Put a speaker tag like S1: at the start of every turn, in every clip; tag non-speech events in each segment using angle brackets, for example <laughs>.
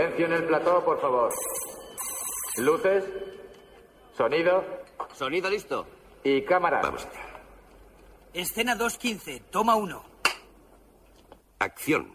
S1: Silencio en el plató, por favor. Luces, sonido
S2: Sonido listo.
S1: y cámara.
S2: Vamos allá.
S3: Escena 2.15, toma 1.
S2: Acción.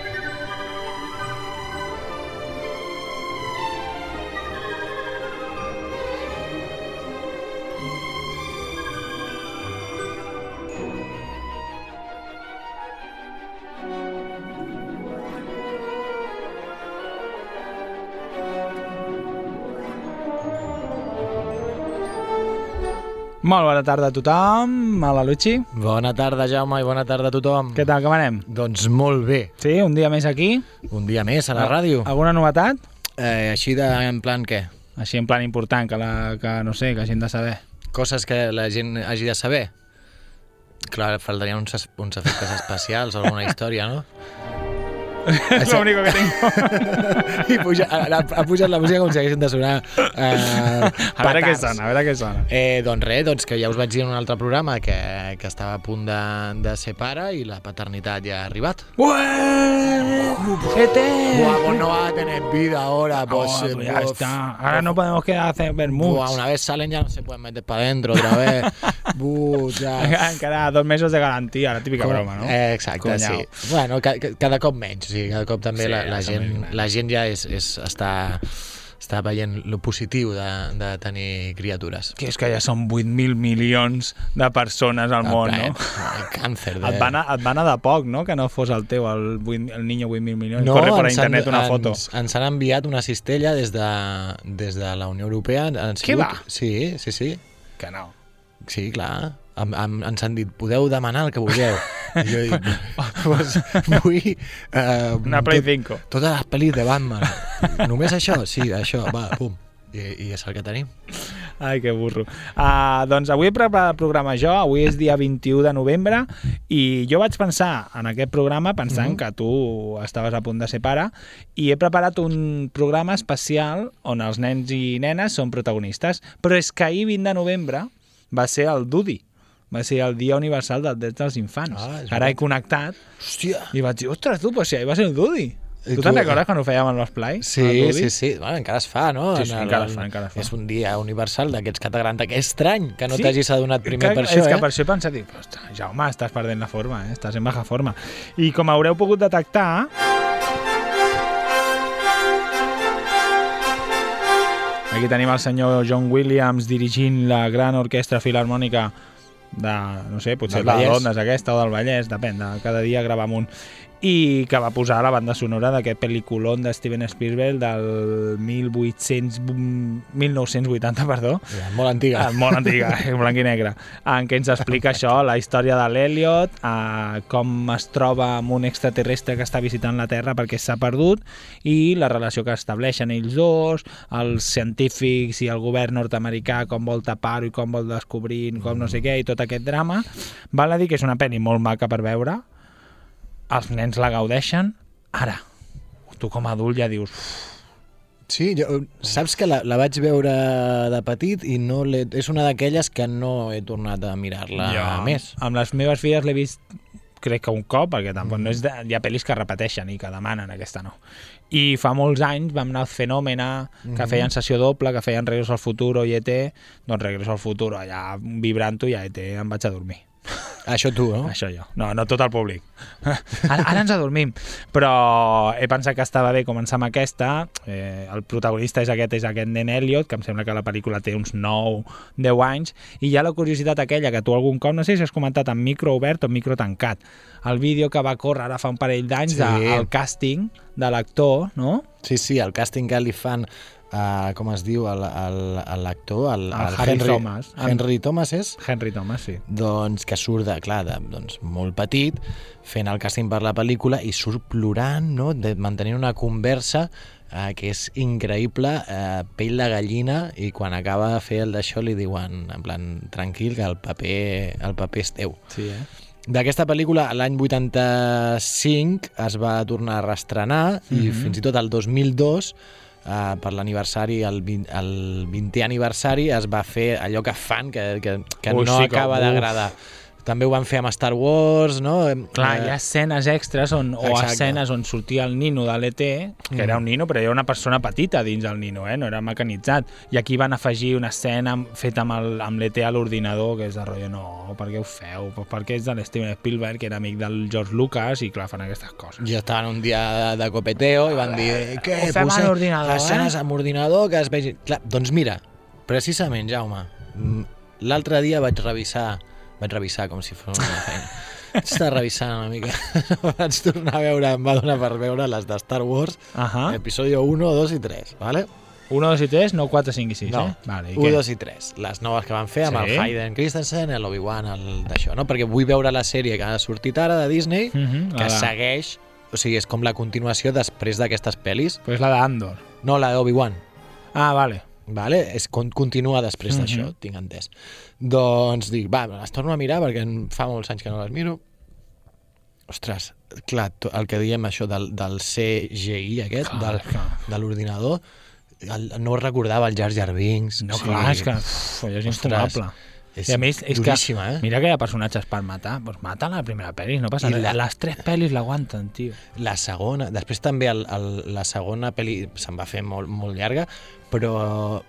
S4: Molt bona tarda a tothom, a la Luchi.
S5: Bona tarda, Jaume, i bona tarda a tothom.
S4: Què tal, com anem?
S5: Doncs molt bé.
S4: Sí, un dia més aquí.
S5: Un dia més a la ràdio.
S4: Alguna novetat?
S5: Eh, així de, en plan què?
S4: Així en plan important, que, la, que no sé, que hagin de saber.
S5: Coses que la gent hagi de saber. Clar, faltarien uns, uns efectes <laughs> especials o alguna història, no?
S4: És l'únic que tinc. <laughs>
S5: I puja, ha, ha pujat la música com si haguessin de sonar eh, <laughs>
S4: A veure què sona, a veure què sona.
S5: Eh, doncs res, doncs que ja us vaig dir en un altre programa que, que estava a punt de, de ser pare i la paternitat ja ha arribat.
S4: ¡Ué!
S5: Buah, pues no va a tener vida ahora, pues...
S4: Oh, pues ya
S5: pues,
S4: está. Ahora no podemos quedar a hacer vermuts.
S5: Buah, una vez salen ya no se pueden meter para adentro otra vez. <laughs> Buh, ya.
S4: Encara dos mesos de garantia, la típica
S5: Com-
S4: broma, no?
S5: Eh, exacte,
S4: Cunyau.
S5: sí. Bueno, ca, ca- cada cop menys, sigui, cada cop també
S4: Sí,
S5: la, la,
S4: ja
S5: gent,
S4: també.
S5: la gent ja és, és, està, està veient lo positiu de, de tenir criatures.
S4: Que és que ja són 8.000 milions de persones al món, no?
S5: El càncer. De...
S4: Et va, anar, et va anar de poc, no?, que no fos el teu, el, 8, el niño 8.000 milions. No, Corre per
S5: ens
S4: internet
S5: han,
S4: una foto.
S5: Ens, ens han enviat una cistella des de, des de la Unió Europea.
S4: Què
S5: sigut-
S4: va?
S5: Sí, sí, sí.
S4: Que no.
S5: Sí, clar. Am, am, ens han dit, podeu demanar el que vulgueu. I jo dic, <laughs> pues, vull... Uh,
S4: Una Play 5.
S5: Totes les pel·lis de Batman. Només això? Sí, això, va, pum. I, i és el que tenim.
S4: Ai, que burro. Uh, doncs avui he preparat el programa jo, avui és dia 21 de novembre, i jo vaig pensar en aquest programa pensant
S5: Mhm.
S4: que tu estaves a punt de ser pare, i he preparat un programa especial on els nens i nenes són protagonistes. Però és que ahir, 20 de novembre, va ser el Dudi, va ser el Dia Universal dels Drets dels Infants.
S5: Ah,
S4: Ara he connectat
S5: Hòstia!
S4: i vaig dir, ostres, tu, però si ahir va ser el Dudi.
S5: I
S4: Tu te'n recordes quan ho fèiem amb l'Esplai?
S5: Sí, sí, sí. Bueno, encara es fa, no?
S4: Sí, sí,
S5: En
S4: encara es fa, encara es fa.
S5: És un dia universal d'aquests que t'agrada. Que és estrany que no
S4: Sí.
S5: t'hagis adonat primer
S4: que,
S5: per això,
S4: és que
S5: eh?
S4: per això he pensat, dic, ostres, Jaume, estàs perdent la forma, eh? estàs en baja forma. I com haureu pogut detectar... Aquí tenim el senyor John Williams dirigint la gran orquestra filarmònica de, no sé, potser de
S5: Vallès.
S4: Londres aquesta o del Vallès, depèn, de, cada dia gravam un i que va posar la banda sonora d'aquest pel·liculón de Steven Spielberg del 1800, 1980, perdó,
S5: Ja, molt antiga.
S4: Ah, molt antiga, <laughs> en blanc i negre, en què ens explica això, la història de l'Eliot, eh, com es troba amb un extraterrestre que està visitant la Terra perquè s'ha perdut i la relació que estableixen ells dos, els científics i el govern nord-americà, com vol tapar-ho i com vol descobrir, com no sé què, i tot aquest drama. Val a dir que és una pel·li molt maca per veure, els nens la gaudeixen, ara, tu com a adult ja dius,
S5: Sí, jo, saps que la, la vaig veure de petit i no és una d'aquelles que no he tornat a mirar-la més.
S4: Amb les meves filles l'he vist crec que un cop, perquè tampoc no és de, hi ha pel·lis que repeteixen i que demanen, aquesta no. I fa molts anys vam anar al Fenòmena, que feien sessió doble, que feien Regreso al Futuro i ET, doncs Regreso al Futuro, allà vibrant-ho i a ET em vaig a dormir.
S5: Això tu, no?
S4: Això jo. No, no tot el públic. Ara, ara ens adormim. Però he pensat que estava bé començar amb aquesta. Eh, el protagonista és aquest, és aquest nen Elliot, que em sembla que la pel·lícula té uns 9-10 anys, i hi ha la curiositat aquella que tu algun cop, no sé si has comentat en micro obert o en micro tancat, el vídeo que va córrer ara fa un parell d'anys
S5: sí.
S4: del càsting de l'actor, no?
S5: Sí, sí, el càsting que li fan uh, com es diu, el- el- el- l'actor, el,
S4: El Harry
S5: Henry
S4: Thomas.
S5: Henry Thomas és?
S4: Henry Thomas, sí.
S5: doncs, que surt de, clar, de, doncs, molt petit, fent el càsting per la pel·lícula i surt plorant, no?, de mantenir una conversa eh, que és increïble, eh, pell de gallina, i quan acaba de fer el d'això li diuen, en plan, tranquil, que el paper, el paper és teu.
S4: Sí, eh?
S5: D'aquesta pel·lícula, l'any 85 es va tornar a reestrenar i
S4: Mhm.
S5: fins i tot el 2002 Uh, per l'aniversari, el, 20, el 20è aniversari, es va fer allò que fan, que, que, que
S4: Ui,
S5: no
S4: sí
S5: acaba d'agradar. També ho van fer amb Star Wars, no?
S4: Clar,
S5: Eh,
S4: hi ha escenes extres on, o
S5: Exacte.
S4: escenes on sortia el nino de l'ET, que era un nino, però era una persona petita dins del nino, eh? no era mecanitzat. I aquí van afegir una escena feta amb el- amb l'ET a l'ordinador, que és de rotllo, no, per què ho feu? Pues perquè és de l'Steven Spielberg, que era amic del George Lucas, i clar, fan aquestes coses.
S5: Jo estaven un dia de, copeteo i van dir què, posem escenes
S4: eh?"
S5: amb ordinador que es vegi... Clar, doncs mira, precisament, Jaume, mm, l'altre dia vaig revisar vaig revisar com si fos una feina. Estar revisant una mica. <laughs> vaig tornar a veure, em va donar per veure les de Star Wars,
S4: Ahà.
S5: episodi 1, 2 i 3, ¿vale?
S4: 1, 2 i 3, no 4, 5 i 6,
S5: No,
S4: eh? Vale, i
S5: 1,
S4: què?
S5: 2 i 3. Les noves que van fer amb
S4: Sí?
S5: el Hayden Christensen, l'Obi-Wan, el d'això, no? Perquè vull veure la sèrie que ha sortit ara de Disney,
S4: Mhm,
S5: que
S4: la de-
S5: segueix, o sigui, és com la continuació després d'aquestes pel·lis.
S4: Pues la d'Andor.
S5: No, la d'Obi-Wan,
S4: Ah, vale.
S5: Vale? És, con, continua després
S4: Mhm.
S5: d'això, tinc entès. Doncs dic, va, les torno a mirar perquè fa molts anys que no les miro. Ostres, clar, el que diem això del, del CGI aquest,
S4: Clar,
S5: del,
S4: clar.
S5: de l'ordinador, el, no recordava el Jar Jar Binks.
S4: No,
S5: o
S4: clar, és que uf, és
S5: Ostres,
S4: infumable.
S5: És
S4: I a més, és
S5: duríssima,
S4: que,
S5: eh?
S4: mira que hi ha personatges per matar, doncs mata la primera pel·li, no passa res.
S5: la-
S4: Les tres pel·lis l'aguanten, tio.
S5: La segona, després també el, el, la segona pel·li se'n va fer molt, molt llarga, però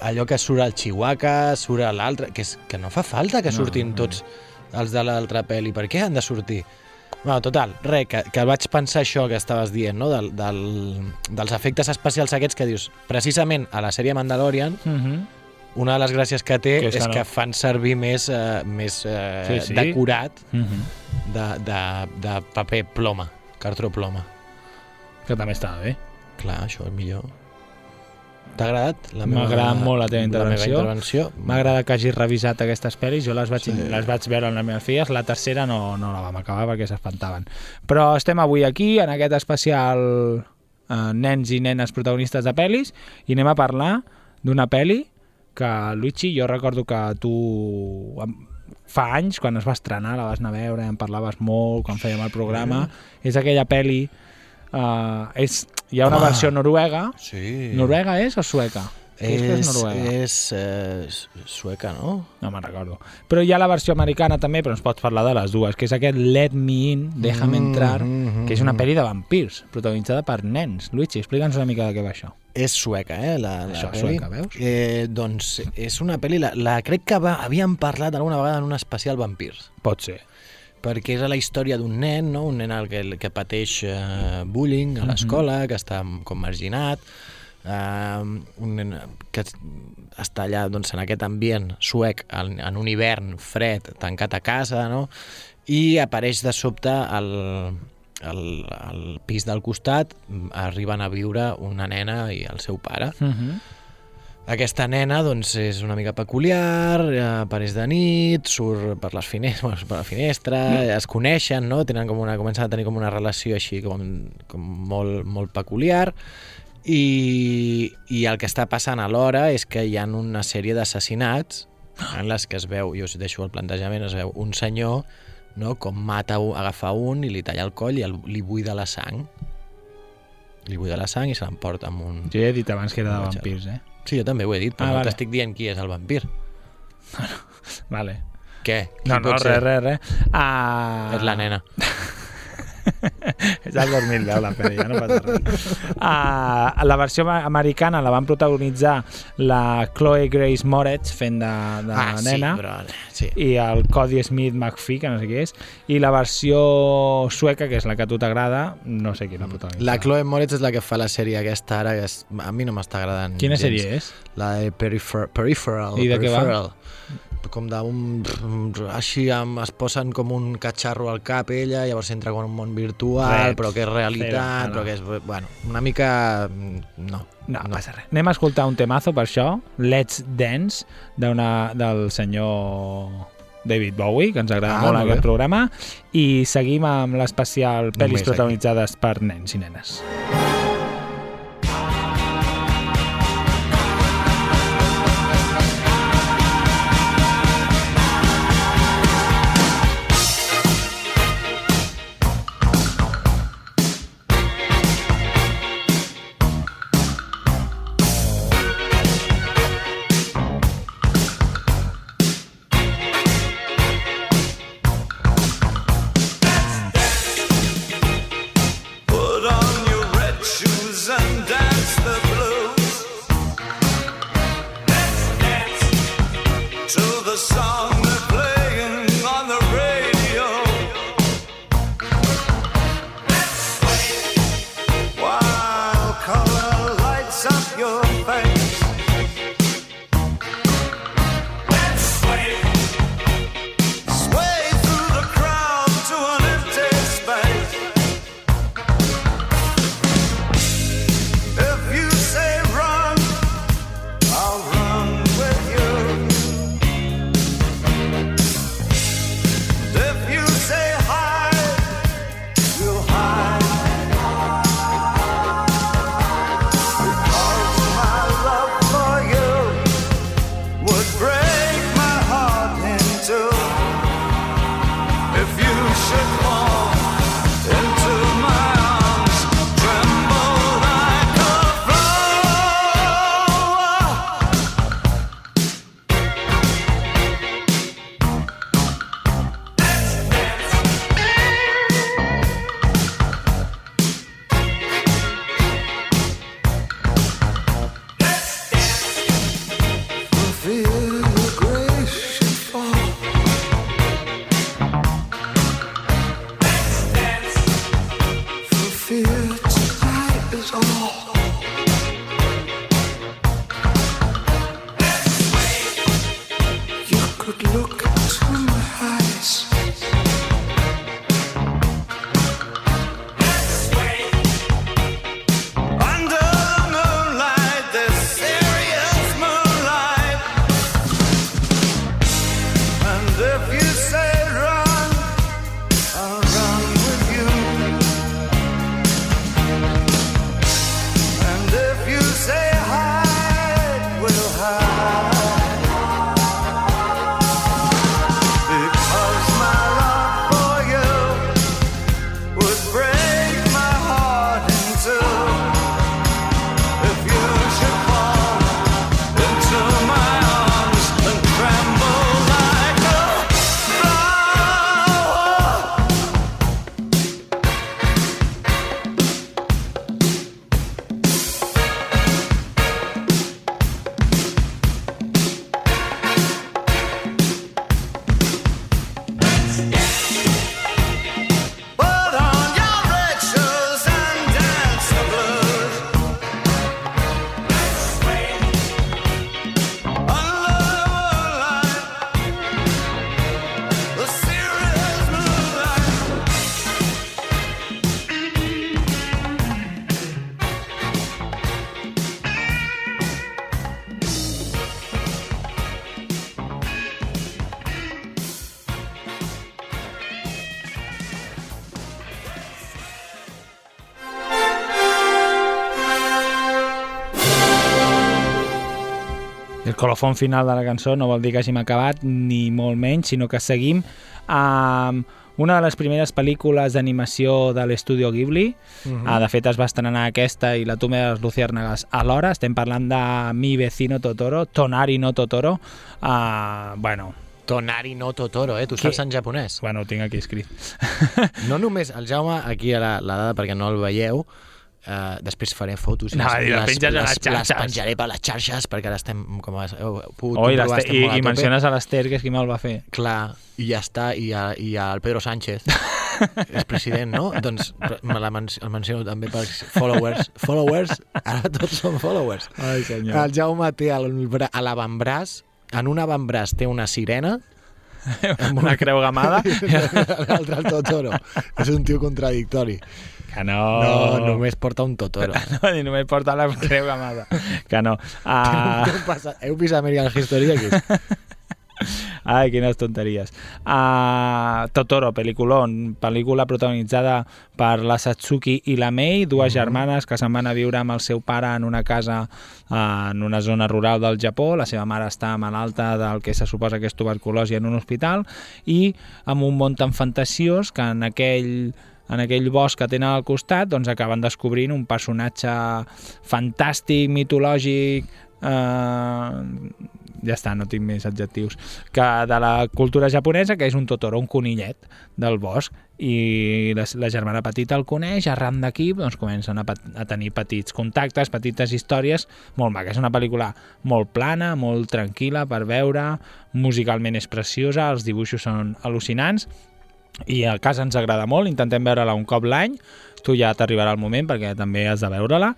S5: allò que surt el Chihuahua, surt l'altre, que, és, que no fa falta que
S4: No,
S5: surtin
S4: no.
S5: tots els de l'altra pel·li. Per què han de sortir? Bueno, total, res, que, que vaig pensar això que estaves dient, no? Del, del, dels efectes especials aquests que dius, precisament a la sèrie Mandalorian,
S4: Mm -hmm.
S5: Una de les gràcies que té
S4: Que
S5: que
S4: és
S5: és,
S4: que
S5: que,
S4: no.
S5: fan servir més, eh, més eh,
S4: Sí, sí.
S5: decorat
S4: Mm -hmm.
S5: de, de, de paper ploma, cartró ploma.
S4: Que també estava bé.
S5: Clar, això és millor. T'ha agradat?
S4: M'ha agradat molt la teva intervenció.
S5: Intervenció.
S4: M'agrada que hagis revisat aquestes pel·lis, jo les vaig,
S5: sí.
S4: les vaig veure amb les meves filles, la tercera no, no la vam acabar perquè s'espantaven. Però estem avui aquí, en aquest especial eh, nens i nenes protagonistes de pel·lis, i anem a parlar d'una pel·li que, Luigi, jo recordo que tu fa anys, quan es va estrenar, la vas anar a veure, en parlaves molt, quan fèiem el programa, és aquella pel·li... Uh, és, hi ha una
S5: Home.
S4: versió noruega.
S5: Sí.
S4: Noruega és o sueca?
S5: És,
S4: noruega.
S5: és eh, su- sueca, no?
S4: No me'n recordo. Però hi ha la versió americana també, però ens pots parlar de les dues, que és aquest Let Me In, Déjame
S5: Mm,
S4: Entrar,
S5: mm,
S4: que és una
S5: mm.
S4: pel·li de vampirs, protagonitzada per nens. Luigi, explica'ns una mica de què va això.
S5: És sueca, eh? La, la
S4: Això, sueca, veus?
S5: Eh, doncs és una pel·li, la, la crec que va, havíem parlat alguna vegada en un especial vampirs.
S4: Pot ser.
S5: perquè és la història d'un nen, no? un nen al que, que pateix eh, bullying a l'escola, que està com marginat, eh, un nen que es- està allà doncs, en aquest ambient suec, en, en un hivern fred, tancat a casa, no? i apareix de sobte al, al, al pis del costat, arriben a viure una nena i el seu pare.
S4: Uh -huh.
S5: Aquesta nena doncs, és una mica peculiar, apareix de nit, surt per, les finestres, <laughs> per la finestra, es coneixen, no? Tenen com una, comencen a tenir com una relació així com, com molt, molt peculiar i, i el que està passant alhora és que hi ha una sèrie d'assassinats en les que es veu, jo us deixo el plantejament, es veu un senyor no? com mata, agafa un i li talla el coll i el, li buida la sang li buida la sang i se l'emporta amb un...
S4: Jo ja he dit abans que era de vampirs, eh?
S5: Sí, jo també ho he dit, però
S4: Ah,
S5: no
S4: vale.
S5: t'estic dient qui és el vampir. <laughs>
S4: Vale.
S5: Què? Qui
S4: No, no, res, res, res. Ah...
S5: És la nena. <laughs>
S4: És el 2010 la pel·li, ja no passa res. Uh, la versió americana la van protagonitzar la Chloe Grace Moretz fent de, de
S5: ah,
S4: nena
S5: sí, però... Sí.
S4: i el Cody Smith McPhee, que no sé qui és, i la versió sueca, que és la que a tu t'agrada, no sé qui la protagonitza.
S5: La Chloe Moretz és la que fa la sèrie aquesta ara, que és, a mi no m'està agradant
S4: Quina
S5: gens.
S4: sèrie és?
S5: La de Perifer Peripheral.
S4: I de què va?
S5: Com d'un... Així amb, es posen com un catxarro al cap ella, llavors entra com en un món virtual,
S4: Ret.
S5: però que és realitat, però que és... Bueno, una mica... mm, No.
S4: No, no passa res. Anem a escoltar un temazo per això, Let's Dance, del senyor David Bowie, que ens agrada
S5: Ah,
S4: molt aquest programa, i seguim amb l'especial pel·lis
S5: Només aquí.
S4: protagonitzades per nens i nenes.
S6: Put
S4: colofon final de la cançó no vol dir que hàgim acabat, ni molt menys, sinó que seguim amb una de les primeres pel·lícules d'animació de l'estudio Ghibli. Uh -huh. De fet, es va estrenar aquesta i La tumba de les luciérnagas alhora. Estem parlant de Mi vecino Totoro, Tonari no Totoro. Uh, bueno,
S5: Tonari no Totoro, eh? Tu saps en japonès?
S4: Bueno, ho tinc aquí escrit.
S5: No només el Jaume, aquí a la, la dada perquè no el veieu, Uh, després faré fotos i
S4: No, i les penges a les
S5: les
S4: xarxes.
S5: penjaré per les xarxes perquè ara estem com a, heu pogut
S4: Oh, i,
S5: comprovar,
S4: i, i
S5: tope.
S4: menciones a l'Ester, que és qui me'l va fer.
S5: Clar, i ja està, i, a, i al Pedro Sánchez <laughs> és president, no? Doncs me la men el menciono també per followers. Followers, ara tots són followers.
S4: Ai, senyor.
S5: El Jaume té el a l'avantbraç, en un avantbraç té una sirena,
S4: una creu gamada.
S5: l'altre el Totoro. És un tio contradictori.
S4: Que no...
S5: No, només porta un Totoro. <laughs>
S4: No, ni només porta la creu gamada. Que no. Uh, <laughs>
S5: Què passa? Heu vist American History aquí?
S4: Ai, quines tonteries. Uh, Totoro, pel·lículon, pel·lícula protagonitzada per la Satsuki i la Mei, dues germanes que se'n van a viure amb el seu pare en una casa uh, en una zona rural del Japó. La seva mare està malalta del que se suposa que és tuberculosi en un hospital i amb un món tan fantasiós que en aquell en aquell bosc que tenen al costat doncs acaben descobrint un personatge fantàstic, mitològic eh, ja està, no tinc més adjectius que de la cultura japonesa que és un Totoro, un conillet del bosc i la, la germana petita el coneix, arran d'aquí doncs comencen a, a tenir petits contactes, petites històries molt maca, és una pel·lícula molt plana, molt tranquil·la per veure, musicalment és preciosa, els dibuixos són al·lucinants i a casa ens agrada molt, intentem veure-la un cop l'any, tu ja t'arribarà el moment perquè també has de veure-la,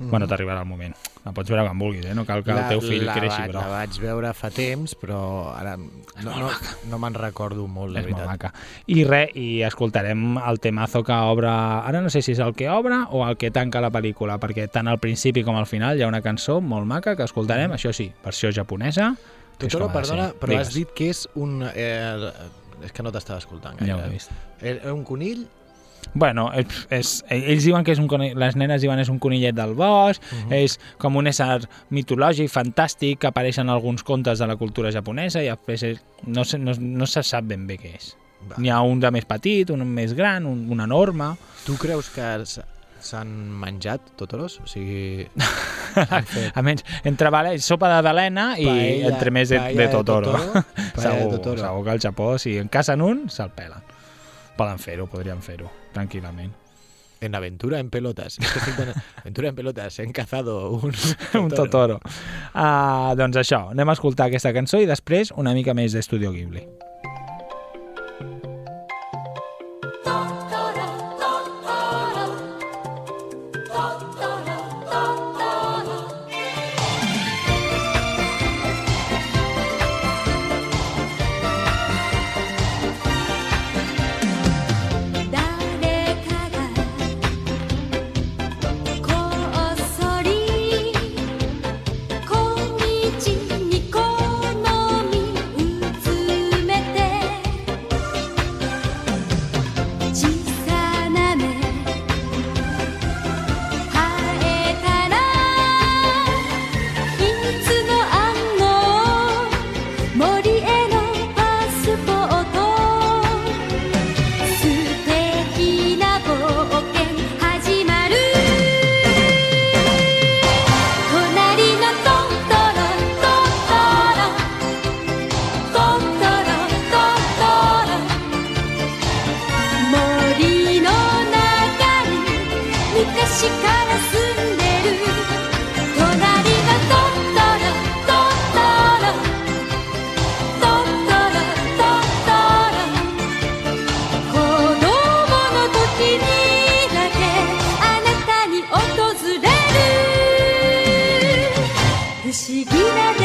S4: mm. bueno, t'arribarà el moment, la pots veure quan vulguis, eh? no cal que el teu fill
S5: la,
S4: creixi, però
S5: La vaig veure fa temps, però ara no, no, no me'n recordo molt, la
S4: és
S5: veritat.
S4: maca. I res, i escoltarem el temazo que obre, ara no sé si és el que obre o el que tanca la pel·lícula, perquè tant al principi com al final hi ha una cançó molt maca que escoltarem, això sí, versió japonesa.
S5: Totoro, perdona, però has
S4: Digues.
S5: dit que és un... Eh, és que no t'estava escoltant gaire.
S4: Ja ho he vist.
S5: Era un conill?
S4: Bueno, és, és, ells diuen que és un conill, les nenes diuen és un conillet del bosc, uh -huh. és com un ésser mitològic, fantàstic, que apareix en alguns contes de la cultura japonesa i després és, no, se, no, no se sap ben bé què és. N'hi ha un de més petit, un més gran, un, un enorme...
S5: Tu creus que s'han menjat Totoros? O sigui... <laughs>
S4: A menys, entre vale, sopa de balena i
S5: Paella-
S4: entre més de,
S5: paella
S4: de
S5: de
S4: Totoro.
S5: Totoro, <laughs> paella de
S4: segur,
S5: Totoro.
S4: segur que al Japó, si en casen un, se'l pelen. Poden fer-ho, podrien fer-ho, tranquil·lament.
S5: en Aventura en Pelotas. Aventura en Pelotas. He encazado un <laughs>
S4: un Totoro. Uh, doncs això, anem a escoltar aquesta cançó i després una mica més d'Estudio Ghibli.「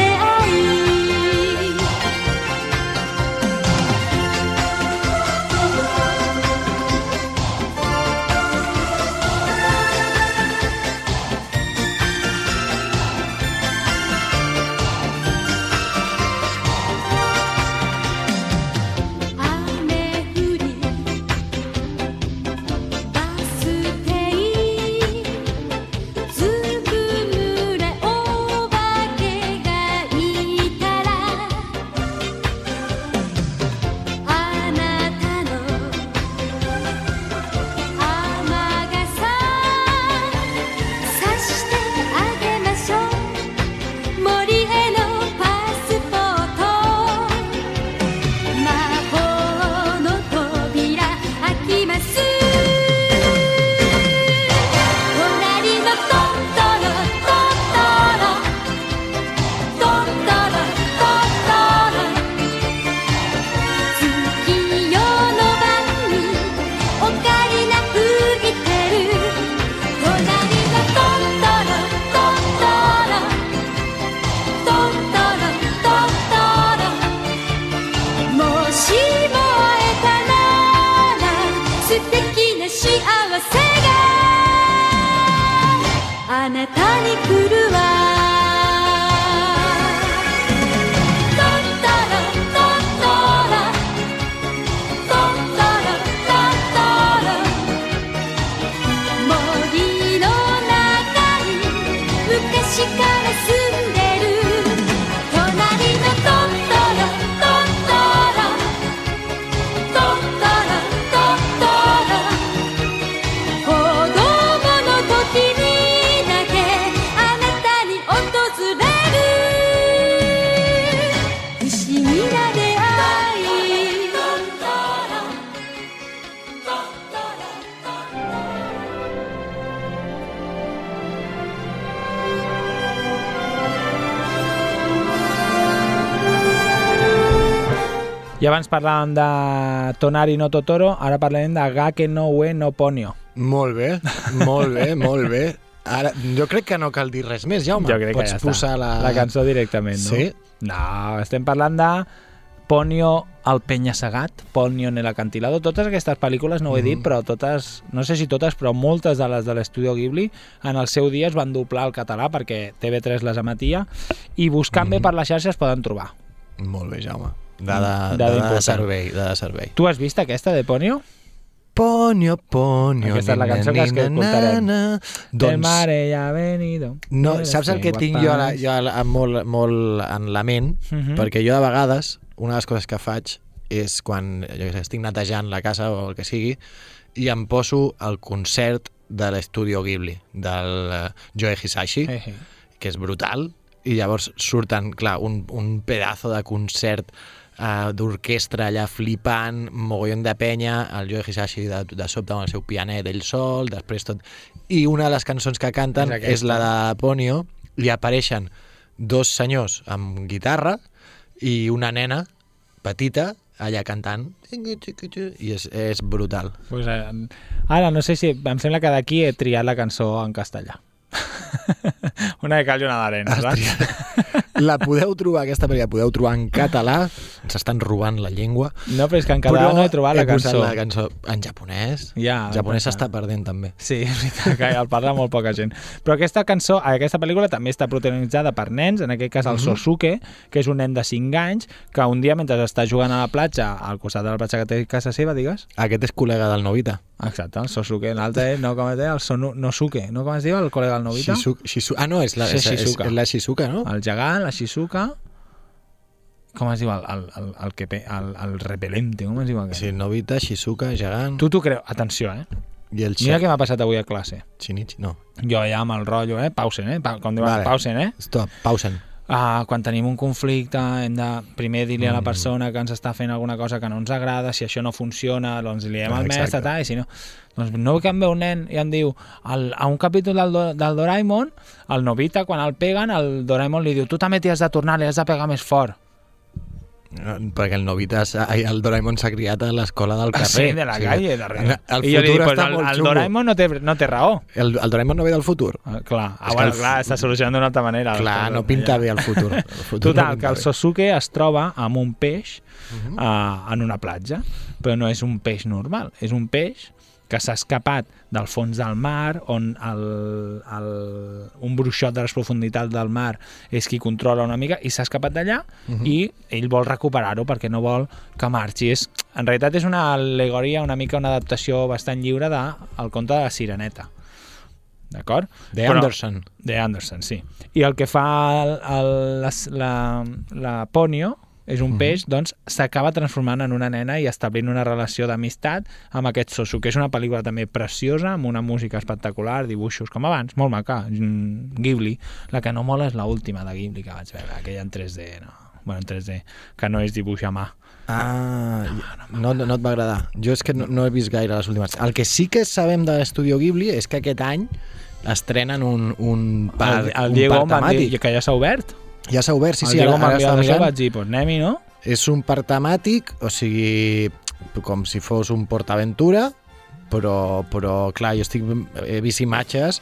S7: 爱你。
S4: I abans parlàvem de Tonari no Totoro, ara parlarem de Gake no Ue no Ponyo.
S5: Molt bé, molt bé, <laughs> molt bé. Ara, jo crec que no cal dir res més, Jaume.
S4: Jo crec
S5: Pots
S4: que ja
S5: posar
S4: està.
S5: la...
S4: la cançó directament, no?
S5: Sí?
S4: No, estem parlant de Ponyo el penya-segat, Ponyo en el acantilado. Totes aquestes pel·lícules, no ho he dit, però totes, no sé si totes, però moltes de les de l'estudio Ghibli en el seu dia es van doblar al català perquè TV3 les emetia i buscant bé per les xarxes poden trobar.
S5: Molt bé, Jaume. Dada,
S4: Dada
S5: dada de servei, dada de servei.
S4: Tu has vist aquesta de Ponyo?
S5: Ponyo, ponyo,
S4: Aquesta és la cançó que escoltarem.
S5: Doncs,
S4: mare ja ha venido.
S5: no, saps el que tinc jo, ara, jo ara molt, molt en la ment?
S4: Mhm.
S5: Perquè jo de vegades, una de les coses que faig és quan jo sé, estic netejant la casa o el que sigui i em poso el concert de l'estudio Ghibli, del eh, Joe Hisashi,
S4: Eh, eh.
S5: que és brutal, i llavors surten, clar, un, un pedazo de concert uh, d'orquestra allà flipant, mogollon de penya, el Joe Hisashi de, de sobte amb el seu pianet ell sol, després tot... I una de les cançons que canten
S4: És
S5: és,
S4: aquesta.
S5: és la de Ponyo, i apareixen dos senyors amb guitarra i una nena petita allà cantant i és, és brutal.
S4: Pues, eh, ara, no sé si... Em sembla que d'aquí he triat la cançó en castellà. <laughs> una de cal i una d'arena, saps?
S5: La podeu trobar, aquesta pel·lícula, la podeu trobar en català, ens estan robant la llengua,
S4: No, però és que en català no he trobat la
S5: he posat
S4: cançó.
S5: la cançó en japonès.
S4: Ja,
S5: el japonès s'està perdent també.
S4: Sí, és veritat que el parla molt poca gent. Però aquesta cançó, aquesta pel·lícula també està protagonitzada per nens, en aquest cas el Sosuke, que és un nen de 5 anys, que un dia mentre està jugant a la platja, al costat de la platja que té casa seva, digues,
S5: Aquest és col·lega del Novita.
S4: Exacte, el Sosuke, l'altre és, no, com es deia, el Sonu, no com es diu el col·lega del Novita?
S5: Shizu, Shizu, ah, no, és la, és, és, és la Shizuka, no?
S4: El gegant, la Shizuka, com es diu el, el, el, el, que, pe- el, el repelente, com es diu aquest?
S5: Sí, Novita, Shizuka, Gegant
S4: Tu t'ho creus? Atenció, eh?
S5: i el
S4: Mira què m'ha passat avui a classe.
S5: Shinichi. No,
S4: Jo ja amb el rotllo, eh? Pausen, eh? Pa, com diuen,
S5: Vale.
S4: pausen, eh?
S5: stop, pausen.
S4: Uh, quan tenim un conflicte hem de primer dir-li a
S5: Mm.
S4: la persona que ens està fent alguna cosa que no ens agrada, si això no funciona, doncs li diem
S5: Ah,
S4: al mestre, tal, i si no... Doncs no que em ve un nen i em diu el, a un capítol del, del Doraemon, el Novita, quan el peguen, el Doraemon li diu tu també t'hi has de tornar, li has de pegar més fort.
S5: Perquè el Novita, s'ha- ai, el Doraemon s'ha criat a l'escola del
S4: Ah,
S5: carrer.
S4: sí, de la calle, darrere.
S5: El
S4: I jo li
S5: futur
S4: dic, pues
S5: està
S4: el,
S5: molt
S4: el. Doraemon no té, no té raó.
S5: El, el Doraemon no ve del futur.
S4: Ah, clar, ah, bueno,
S5: el-
S4: clar, està solucionant d'una altra manera.
S5: Clar, no pinta bé el futur. El <laughs> futur
S4: Total,
S5: no
S4: que el. Sosuke es troba amb un peix uh, en una platja, però no és un peix normal, és un peix que s'ha escapat del fons del mar, on el, el, un bruixot de les profunditats del mar és qui controla una mica, i s'ha escapat d'allà i ell vol recuperar-ho perquè no vol que marxi. És, en realitat és una al·legoria, una mica una adaptació bastant lliure del de, conte de la Sireneta. D'acord?
S5: De
S4: Però-
S5: Anderson.
S4: de Anderson, sí. I el que fa el, el, la, la, la Ponyo és un peix, doncs s'acaba transformant en una nena i establint una relació d'amistat amb aquest Sosu, que és una pel·lícula també preciosa, amb una música espectacular, dibuixos com abans, molt maca, mm, Ghibli. La que no mola és l'última de Ghibli que vaig veure, aquella en 3D, no? Bueno, en 3D, que no és dibuix a mà.
S5: Ah, no, no, no et va agradar. Jo és que no, no he vist gaire les últimes. El que sí que sabem de l'estudio Ghibli és que aquest any estrenen un, un parc,
S4: el, el
S5: un
S4: Diego
S5: parc
S4: em va dir
S5: temàtic.
S4: que ja s'ha obert.
S5: Ja s'ha obert, sí,
S4: el
S5: sí,
S4: Diego m'ha enviat
S5: estava
S4: això,
S5: mirant.
S4: vaig dir, pues anem-hi, no?
S5: És un parc temàtic, o sigui, com si fos un PortAventura, però, però clar, jo estic, he vist imatges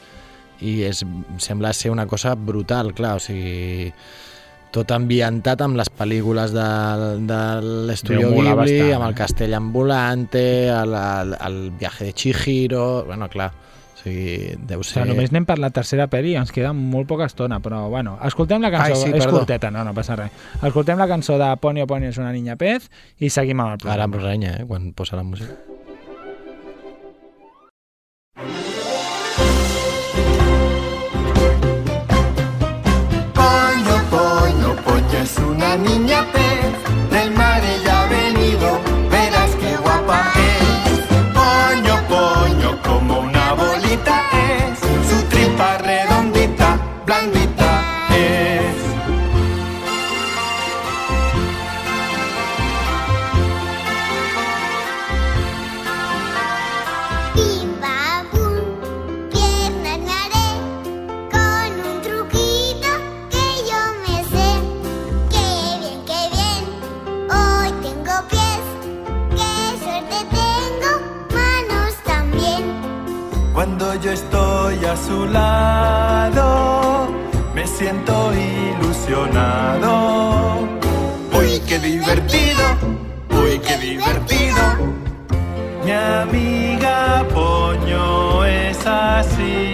S5: i és, sembla ser una cosa brutal, clar, o sigui, tot ambientat amb les pel·lícules de, de l'estudio Ghibli,
S4: bastant,
S5: amb el
S4: eh?
S5: castell ambulante, el, el, el viaje de Chihiro, bueno, clar, sigui, deu
S4: O
S5: ser...
S4: sigui, només anem per la tercera pel·li i ens queda molt poca estona, però bueno, escoltem la cançó,
S5: Ai, sí,
S4: és
S5: perdó.
S4: curteta, no, no passa res. Escoltem la cançó de Ponyo Ponyo és una niña pez i seguim amb el
S5: Ara em
S4: programa.
S5: renya, eh, quan posa la música.
S8: Poño, poño, poño es una niña pez, a su lado, me siento ilusionado. Uy, qué divertido, uy, qué divertido. Mi amiga Poño es así.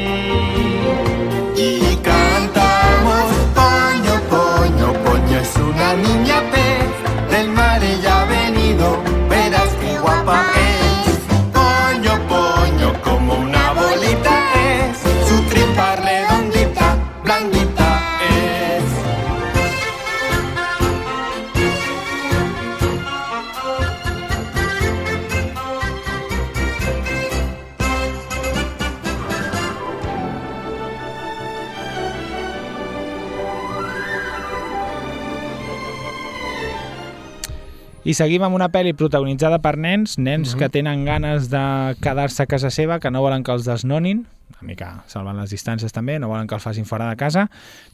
S4: Seguim amb una pel·li protagonitzada per nens, nens que tenen ganes de quedar-se a casa seva, que no volen que els desnonin, una mica salvant les distàncies també, no volen que els facin fora de casa.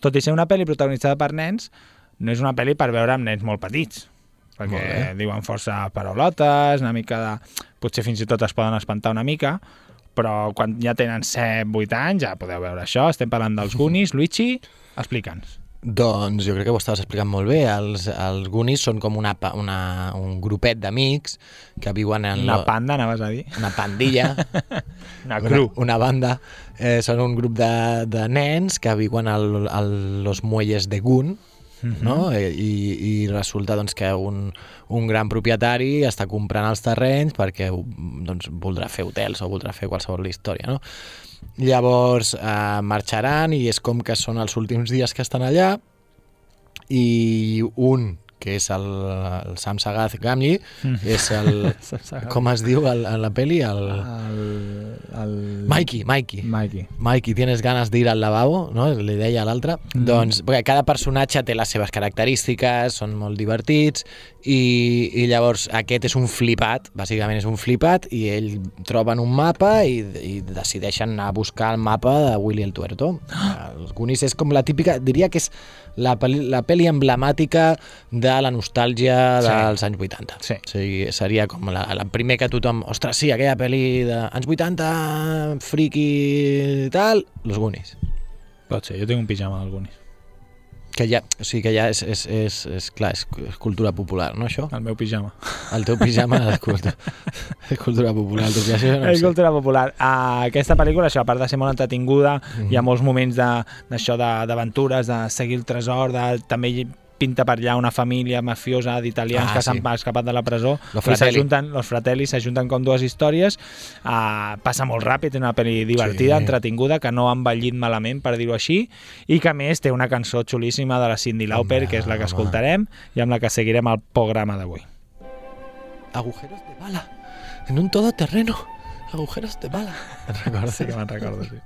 S4: Tot i ser una pel·li protagonitzada per nens, no és una pel·li per veure amb nens molt petits, perquè
S5: Molt
S4: diuen força paraulotes, una mica de... Potser fins i tot es poden espantar una mica, però quan ja tenen 7-8 anys ja podeu veure això. Estem parlant dels <laughs> Goonies. Luigi, explica'ns.
S5: Doncs jo crec que ho estaves explicant molt bé. Els, els Goonies són com una, una, un grupet d'amics que viuen en...
S4: Una
S5: lo-
S4: panda, anaves a dir.
S5: una pandilla, <laughs>
S4: Una
S5: una,
S4: cru.
S5: una banda. Eh, són un grup de, de nens que viuen al, al los muelles de Gun, no? Eh, I, i resulta doncs, que un, un gran propietari està comprant els terrenys perquè doncs, voldrà fer hotels o voldrà fer qualsevol història. No? Llavors eh, marxaran i és com que són els últims dies que estan allà i un que és el, el Sam Sagaz Gamli, és el... <laughs> com es diu el, en la peli? El...
S4: El, el...
S5: Mikey, Mikey.
S4: Mikey.
S5: Mikey, tienes ganes d'ir al lavabo, no? li deia a l'altre. Mm. Doncs, perquè cada personatge té les seves característiques, són molt divertits, i, i llavors aquest és un flipat, bàsicament és un flipat, i ell troben un mapa i, i decideixen anar a buscar el mapa de Willy el Tuerto. Els Goonies és com la típica, diria que és la, pel·li, la pel·li emblemàtica de la nostàlgia
S4: Sí.
S5: dels anys 80.
S4: Sí.
S5: O sigui, seria com la, la primer que tothom... Ostres, sí, aquella pel·li d'anys 80, friki i tal, Los Goonies.
S4: Pot ser, jo tinc un pijama dels Goonies.
S5: Que ja, o sigui, que ja és, és, és, és clar, és, és cultura popular, no, això?
S4: El meu pijama.
S5: El teu pijama és cultura, és cultura popular. Doncs ja això no
S4: és
S5: sé.
S4: cultura popular. Uh, aquesta pel·lícula, això, a part de ser molt entretinguda,
S5: Mhm.
S4: hi ha molts moments de- d'això de- d'aventures, de, de seguir el tresor, de, també pinta per allà una família mafiosa d'italians
S5: Ah,
S4: que s'han
S5: sí.
S4: escapat de la presó
S5: Los
S4: i s'ajunten, los fratelli s'ajunten com dues històries uh, passa molt ràpid, és una pel·li divertida
S5: Sí.
S4: entretinguda, que no ha envellit malament per dir-ho així, i que més té una cançó xulíssima de la Cindy Lauper,
S5: Home,
S4: que és la que
S5: home.
S4: escoltarem i amb la que seguirem el programa d'avui
S5: Agujeros de bala, en un todoterreno, agujeros de bala. Te'n recordes? <laughs>
S4: sí que me'n recordo, sí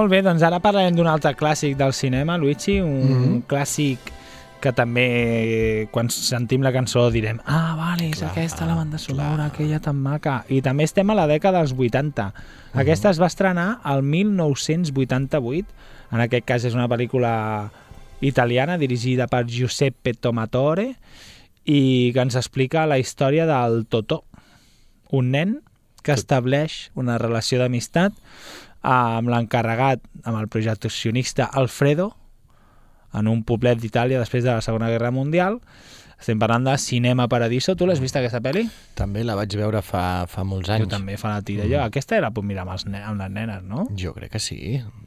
S4: Molt bé, doncs ara parlarem d'un altre clàssic del cinema, Luigi, un mm. -hmm. clàssic que també quan sentim la cançó direm ah, vale, és
S5: Clar,
S4: aquesta la banda sonora,
S5: clar.
S4: aquella tan maca. I també estem a la dècada dels 80. Aquesta es va estrenar al 1988. En aquest cas és una pel·lícula italiana dirigida per Giuseppe Tomatore i que ens explica la història del Totò, un nen que estableix una relació d'amistat amb l'encarregat, amb el projeccionista Alfredo, en un poblet d'Itàlia després de la Segona Guerra Mundial. Estem parlant de Cinema Paradiso. Tu l'has vist, aquesta pel·li?
S5: També la vaig veure fa, fa molts anys.
S4: Jo també fa la tira. Jo, aquesta era per mirar amb, els amb les nenes, no?
S5: Jo crec que sí.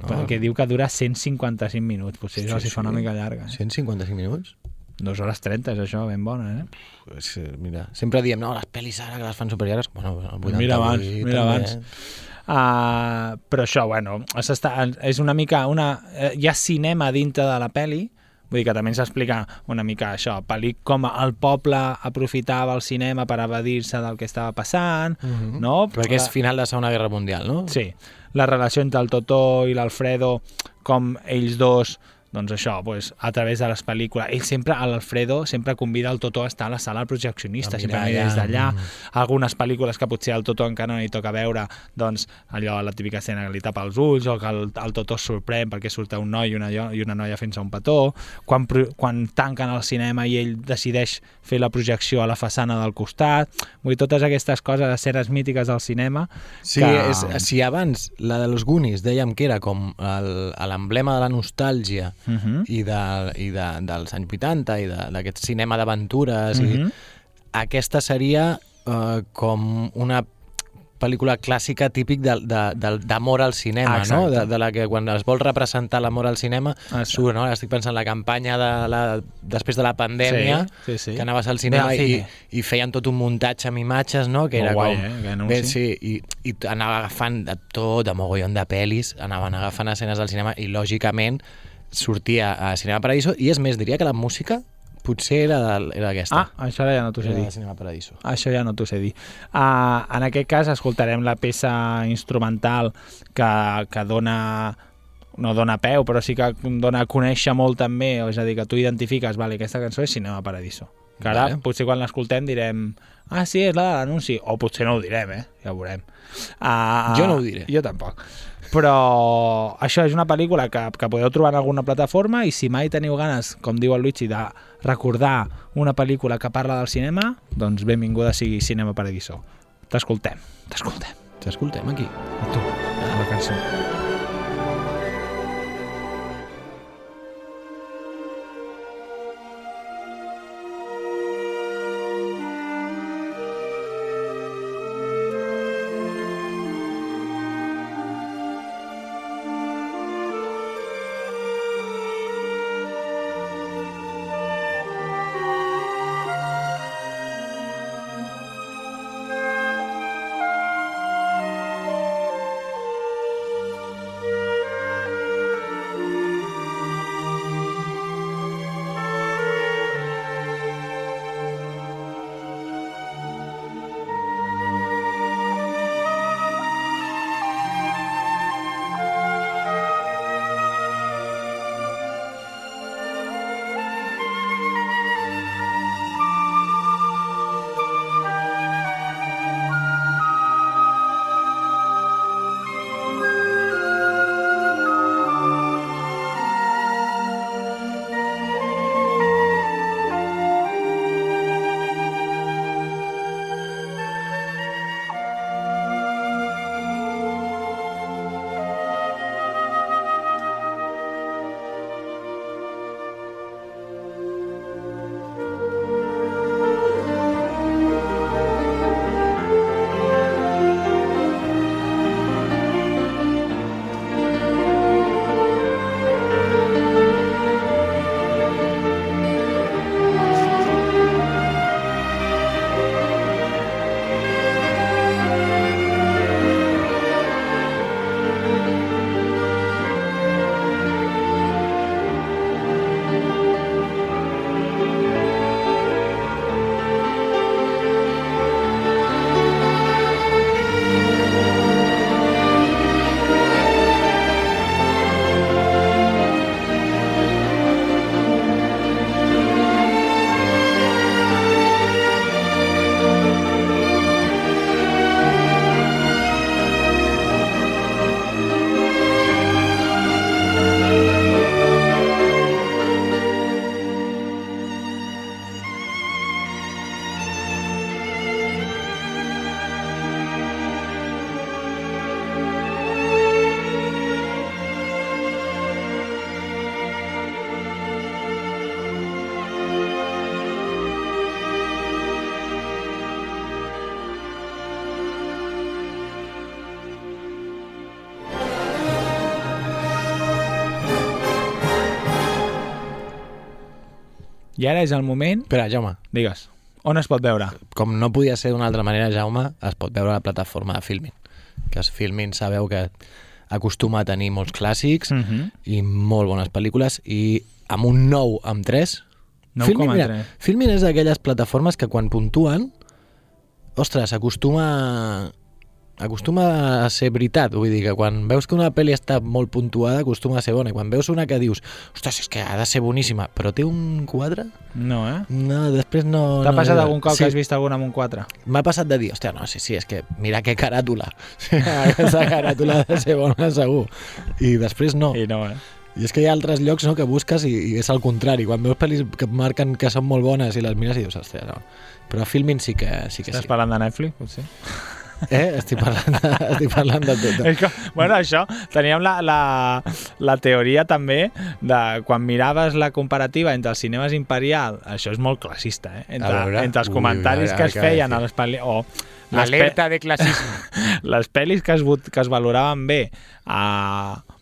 S5: No?
S4: Perquè diu que dura 155 minuts. Potser això
S5: Sí,
S4: fa una
S5: sí.
S4: mica llarga. Eh?
S5: 155 minuts?
S4: 2 hores 30 és això, ben bona, eh?
S5: Pues, mira, sempre diem, no, les pel·lis ara que les fan superllargues, bueno, el 88
S4: Mira abans, mira
S5: també,
S4: abans.
S5: eh?
S4: Uh, però això, bueno, és una mica... Una, eh, hi ha cinema dintre de la peli, vull dir que també ens explica una mica això, pel·li com el poble aprofitava el cinema per evadir-se del que estava passant,
S5: Mhm.
S4: no?
S5: Perquè és final de la Segona Guerra Mundial, no?
S4: Sí, la relació entre el Totó i l'Alfredo, com ells dos doncs això, pues, a través de les pel·lícules. Ell sempre, l'Alfredo, sempre convida el Totó a estar a la sala del projeccionista,
S5: A
S4: sempre mira des
S5: allà.
S4: d'allà.
S5: Mm.
S4: Algunes pel·lícules que potser al Totó encara no li toca veure, doncs allò, la típica escena que li tapa els ulls, o que el, el Totó es sorprèn perquè surt un noi i una, i una noia fent-se un petó, quan, quan tanquen el cinema i ell decideix fer la projecció a la façana del costat, vull dir, totes aquestes coses, escenes mítiques del cinema,
S5: Sí,
S4: que-
S5: és, si abans la de los Goonies dèiem que era com el- l'emblema de la nostàlgia
S4: Uh -huh.
S5: i, de, i de, dels anys 80 i d'aquest cinema d'aventures uh -huh.
S4: Mhm.
S5: i aquesta seria eh, com una pel·lícula clàssica típic d'amor al cinema,
S4: Ah,
S5: no?
S4: exacte.
S5: De, de la que quan es vol representar l'amor al cinema
S4: Exacte.
S5: surt, no? Ara estic pensant en la campanya de la, després de la pandèmia
S4: Sí, sí, sí.
S5: que anaves al cinema i, i feien tot un muntatge amb imatges, no? Que
S4: Molt
S5: era
S4: guai,
S5: com...
S4: eh.
S5: Bé, sí, i, i anava agafant de tot, de mogollon de pel·lis, anaven agafant escenes del cinema i, lògicament, sortia a Cinema Paradiso i, és més, diria que la música potser era, de, era aquesta.
S4: Ah, això ara ja no t'ho sé dir.
S5: Cinema Paradiso.
S4: Això ja no t'ho sé dir. Uh, en aquest cas escoltarem la peça instrumental que, que dona no dona peu, però sí que dona a conèixer molt també, és a dir, que tu identifiques, vale, aquesta cançó és Cinema Paradiso. Que ara,
S5: Vale.
S4: potser quan l'escoltem direm ah, sí, és la de l'anunci, o potser no ho direm, eh? Ja ho veurem. Uh,
S5: Jo no ho diré.
S4: Jo tampoc. Però això és una pel·lícula que, que podeu trobar en alguna plataforma i si mai teniu ganes, com diu el Luigi, de recordar una pel·lícula que parla del cinema, doncs benvinguda sigui Cinema Paradiso. T'escoltem, t'escoltem.
S5: T'escoltem aquí.
S4: A tu, la cançó. I ara és el moment...
S5: Espera, Jaume,
S4: Digues, on es pot veure?
S5: com no podia ser d'una altra manera, Jaume, es pot veure a la plataforma de Filmin. Que es Filmin sabeu que acostuma a tenir molts clàssics
S4: Mhm.
S5: i molt bones pel·lícules i amb un 9 amb 3 Filmin,
S4: 9,3.
S5: mira, Filmin és d'aquelles plataformes que quan puntuen ostres, acostuma acostuma a ser veritat, vull dir que quan veus que una pel·li està molt puntuada acostuma a ser bona, i quan veus una que dius ostres, és que ha de ser boníssima, però té un 4?
S4: No, eh?
S5: No, després no...
S4: T'ha
S5: no
S4: passat
S5: era.
S4: algun cop
S5: sí,
S4: que has vist algun amb un 4?
S5: M'ha passat de dir, hòstia, no, sí, sí, és que mira que caràtula. <laughs> Aquesta caràtula ha de ser bona, segur. I després no.
S4: I no, eh?
S5: I és que hi ha altres llocs no, que busques i, i és al contrari. Quan veus pel·lis que marquen que són molt bones i les mires i dius, hòstia, no. Però Filmin sí que sí. Que
S4: Estàs
S5: sí.
S4: parlant de Netflix, potser?
S5: Eh? Estic parlant de, <laughs> estic parlant de tot.
S4: És que, bueno, això, teníem la, la, la teoria també de quan miraves la comparativa entre els cinemes imperial, això és molt classista, eh? Entre,
S5: veure.
S4: entre els
S5: Ui,
S4: comentaris
S5: veure,
S4: que es feien a les pel·lis... O les
S5: Alerta de classisme. <laughs>
S4: les pel·lis que es, que es valoraven bé a, a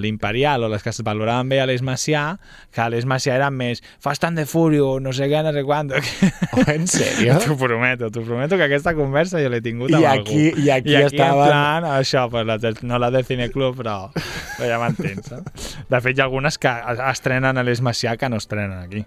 S4: l'Imperial o les que es valoraven bé a l'Eix Macià, que a l'Eix Macià eren més Fast and the Furious, no sé què, no sé quant.
S5: Oh, en sèrio? <laughs>
S4: T'ho prometo, t'ho prometo que aquesta conversa jo l'he tingut amb
S5: I
S4: algú.
S5: aquí- i aquí
S4: I aquí
S5: estaven-
S4: en plan, això, pues, la no la del Cineclub, però, però ja m'entens. saps? De fet, hi ha algunes que es- estrenen a l'Eix Macià que no estrenen aquí.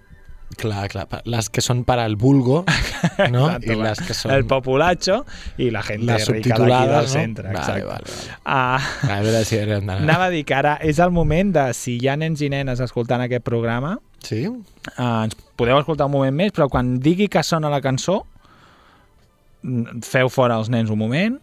S5: Clar, clar. Les que són per al vulgo, <laughs> no?
S4: Exacte,
S5: I les que són...
S4: El populacho i la gent
S5: Les
S4: rica d'aquí del
S5: no?
S4: centre.
S5: Vale,
S4: exacte.
S5: vale, vale.
S4: Ah,
S5: A veure si.
S4: Anava a dir que ara és el moment de, si hi ha nens i nenes escoltant aquest programa,
S5: Sí?
S4: eh, ens podeu escoltar un moment més, però quan digui que sona la cançó, feu fora els nens un moment,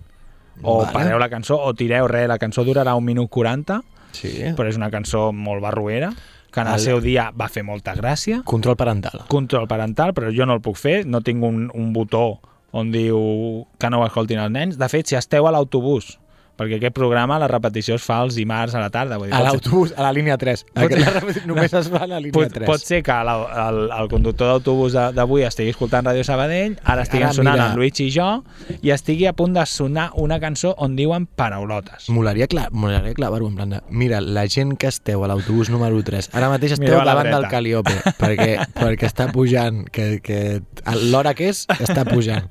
S4: o
S5: Vale.
S4: pareu la cançó, o tireu res, la cançó durarà un minut 40,
S5: Sí.
S4: però és una cançó molt barruera, que en el
S5: El-
S4: seu dia va fer molta gràcia,
S5: Control parental.
S4: control parental, però jo no el puc fer, no tinc un, un botó on diu que no ho escoltin els nens. De fet, si esteu a l'autobús, perquè aquest programa, la repetició es fa els dimarts a la tarda. Vull dir,
S5: A
S4: pot ser-
S5: l'autobús, a la línia 3.
S4: Pot
S5: repetició només es fa a la línia
S4: Pot,
S5: 3.
S4: pot ser que la, el, el conductor d'autobús d'avui estigui escoltant Ràdio Sabadell, ara estigui
S5: Ara,
S4: sonant
S5: mira.
S4: en Luigi i jo, i estigui a punt de sonar una cançó on diuen paraulotes.
S5: Molaria, cla molaria clavar-ho en plan de... Mira, la gent que esteu a l'autobús número 3, ara mateix esteu
S4: Mireu a la
S5: davant del. Caliope, perquè, perquè està pujant, que, que l'hora que és, està pujant.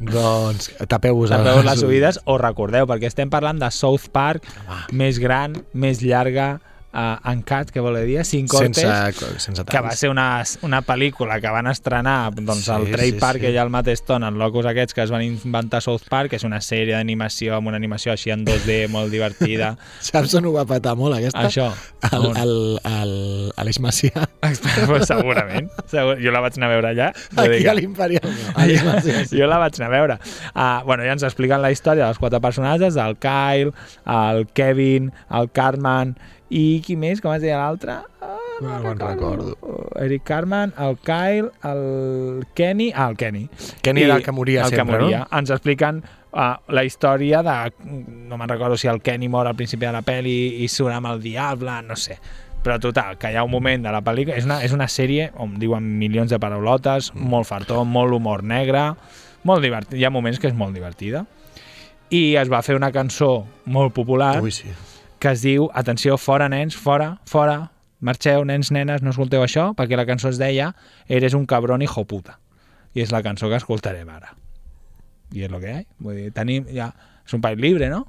S5: Doncs tapeu-vos
S4: Tapeu les oïdes o recordeu, perquè estem parlant de South Park
S5: Home.
S4: més gran, més llarga, uh, Uncut, que vol dir, sin cortes,
S5: sense, sense
S4: que va ser una, una pel·lícula que van estrenar doncs,
S5: Sí,
S4: al Trade
S5: sí,
S4: Park
S5: sí.
S4: allà al mateix ton, en locos aquests que es van inventar South Park, que és una sèrie d'animació amb una animació així en 2D molt divertida. <laughs>
S5: Saps on ho va patar molt, aquesta?
S4: Això.
S5: El,
S4: On?
S5: el, el, Aleix Macià. <laughs>
S4: pues segurament. Segur, jo la vaig anar a veure allà.
S5: Aquí
S4: que-
S5: a l'Imperial. no. Macià, sí.
S4: jo la vaig anar a veure. Uh, bueno, ja ens expliquen la història dels quatre personatges, el Kyle, el Kevin, el Cartman i qui més? Com es deia l'altre? Ah,
S5: No me'n recordo.
S4: Eric Cartman, el Kyle, el Kenny... Ah, el Kenny.
S5: Kenny
S4: I
S5: era el que moria
S4: el
S5: sempre,
S4: que moria.
S5: no?
S4: Ens expliquen uh, la història de... No me'n recordo si el Kenny mor al principi de la pel·li i surt amb el diable, no sé. Però total, que hi ha un moment de la pel·lícula... És una, és una sèrie on diuen milions de paraulotes,
S5: Mm.
S4: molt fartó, molt humor negre, molt divertit. Hi ha moments que és molt divertida. I es va fer una cançó molt popular
S5: Ui, sí.
S4: Que es diu Atenció, fora nens, fora, fora, marxeu, nens, nenes, no escolteu això, perquè la cançó es deia Eres un cabrón hijo puta. I és la cançó que escoltarem ara. I és el que hi ha. Vull dir, tenim ja... És un país libre, no?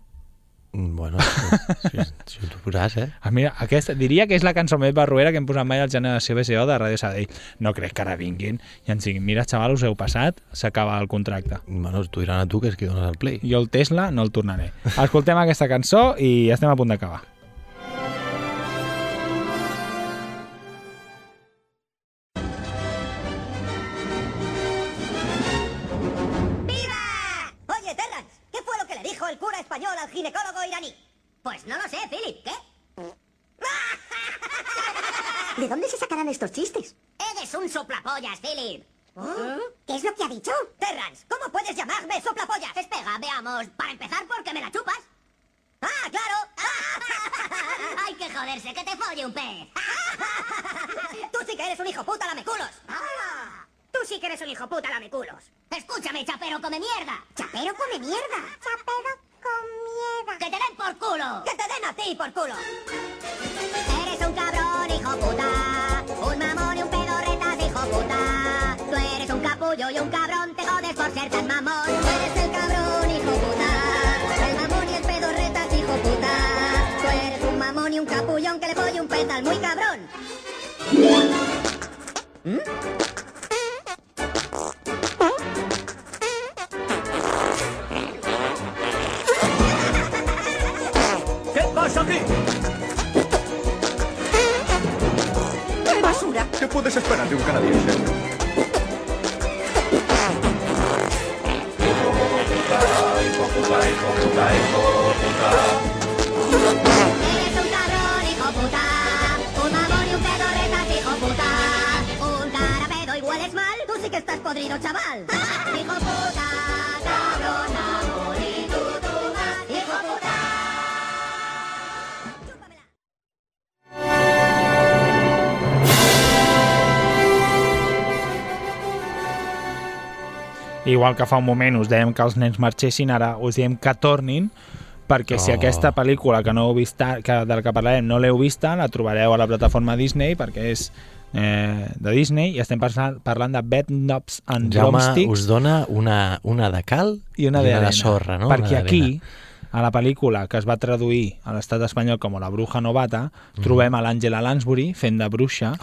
S5: Mm, Bueno, si, si, si tu posàs, eh?
S4: Ah, mira, aquesta, diria que és la cançó més barruera que hem posat mai al Generació BCO de Ràdio Sabadell. No crec que ara vinguin i ens diguin, mira, xaval, us heu passat, s'acaba el contracte.
S5: Bueno, t'ho diran a tu, que és qui dones el play.
S4: Jo el Tesla no el tornaré. Escoltem aquesta cançó i estem a punt d'acabar.
S9: Dijo el cura español al ginecólogo iraní? Pues no lo sé, Philip, ¿qué? <laughs>
S7: ¿De dónde se sacarán estos chistes?
S9: Eres un soplapollas, Philip.
S7: ¿Qué es lo que ha dicho?
S9: Terrance, ¿cómo puedes llamarme soplapollas? Espera, veamos. Para empezar, ¿por qué me la chupas? ¡Ah, claro! <laughs> ¡Hay que joderse, que te folle un pez! <laughs> ¡Tú sí que eres un hijo puta lameculos! ¡Tú sí que eres un hijo puta lameculos! ¡Escúchame, chapero come mierda!
S7: Chapero come mierda. Chapero
S9: ¡Que te den por culo! ¡Que te den a ti por culo! Eres un cabrón, hijo puta, un mamón y un pedorreta puta. Tú eres un capullo y un cabrón, te jodes por ser tan mamón. Tú eres el cabrón, hijo puta. El mamón y el pedorretas, hijo puta. Tú eres un mamón y un capullón que le folle un petal muy cabrón.
S1: ¿Qué
S7: ¿Qué
S1: puedes esperar de un canadiense?
S9: Eres un cabrón, hijo puta. Un mamón y un pedorretas, hijo puta. Un carapedo y hueles mal. Tú sí que estás podrido, chaval. <laughs> Hijo puta,
S4: Igual que fa un moment us dèiem que els nens marxessin, ara us diem que tornin, perquè si
S5: Oh.
S4: aquesta pel·lícula que no heu vist, que, de la que parlarem no l'heu vista, la trobareu a la plataforma Disney, perquè és eh, de Disney, i estem parlant, parlant de Bed Knobs and
S5: Jaume
S4: Drumsticks
S5: us dona una, una de cal
S4: i una, de,
S5: de sorra, no?
S4: Perquè
S5: Una
S4: aquí, a la pel·lícula que es va traduir a l'estat espanyol com La bruja novata,
S5: Mhm.
S4: trobem a l'Àngela Lansbury fent de bruixa,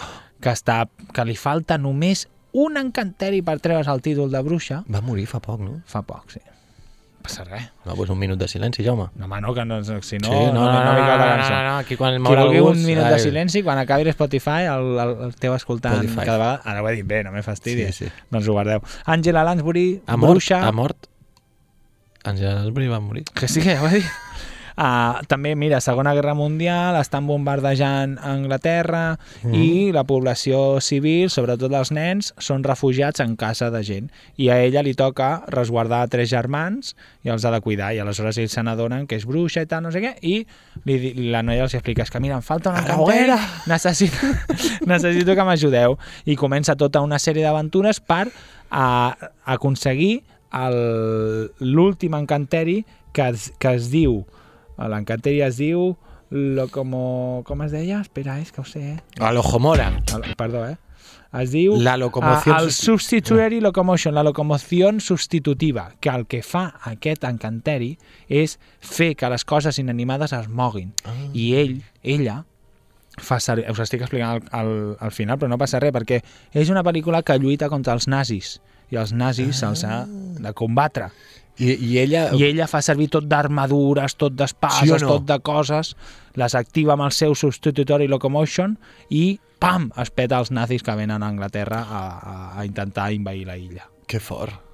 S4: que, està, que li falta només un encanteri per treure's el títol de bruixa.
S5: Va morir fa poc, no?
S4: Fa poc, sí. No passa res.
S5: No, doncs un minut de silenci, Jaume.
S4: No, home, no, que no, si no,
S5: Sí, no, no, no,
S4: no,
S5: no, no, no, no, aquí quan mor algú,
S4: un minut de silenci, quan acabi l'Spotify, el, el, el teu escoltant
S5: Spotify.
S4: cada vegada... Ara ho he dit bé, no m'he fastidis.
S5: Sí, sí.
S4: Doncs ho guardeu. Àngela Lansbury,
S5: Ha mort,
S4: bruixa...
S5: ha mort. Angela Lansbury va morir.
S4: Que sí que ja ho he dit. Uh, també, mira, Segona Guerra Mundial, estan bombardejant Anglaterra mm. i la població civil, sobretot els nens, són refugiats en casa de gent. I a ella li toca resguardar tres germans i els ha de cuidar. I aleshores ells se n'adonen que és bruixa i tal, no sé què, i li, la noia els explica, és que mira, em falta una
S5: A
S4: cantera,
S5: hoguera!" <laughs>
S4: necessito, <laughs> necessito que m'ajudeu. I comença tota una sèrie d'aventures per a, aconseguir el- l'últim encanteri que es, que es diu l'encanteri es diu lo como, com es deia? Espera, és que ho sé, eh?
S5: A l'Ojomora.
S4: Perdó, eh? Es diu
S5: La locomoción
S4: ah, el
S5: substi-
S4: substitutory locomotion, la locomoció substitutiva, que el que fa aquest encanteri és fer que les coses inanimades es moguin.
S5: Ah.
S4: I ell, ella, fa servir, us estic explicant al, al, al final, però no passa res, perquè és una pel·lícula que lluita contra els nazis, i els nazis se'ls ha de combatre.
S5: I, I ella...
S4: I ella fa servir tot d'armadures, tot d'espases,
S5: Sí no?
S4: tot de coses, les activa amb el seu substitutory locomotion i, pam, es peta els nazis que venen a Anglaterra a, a, a intentar invair la illa.
S5: Que fort.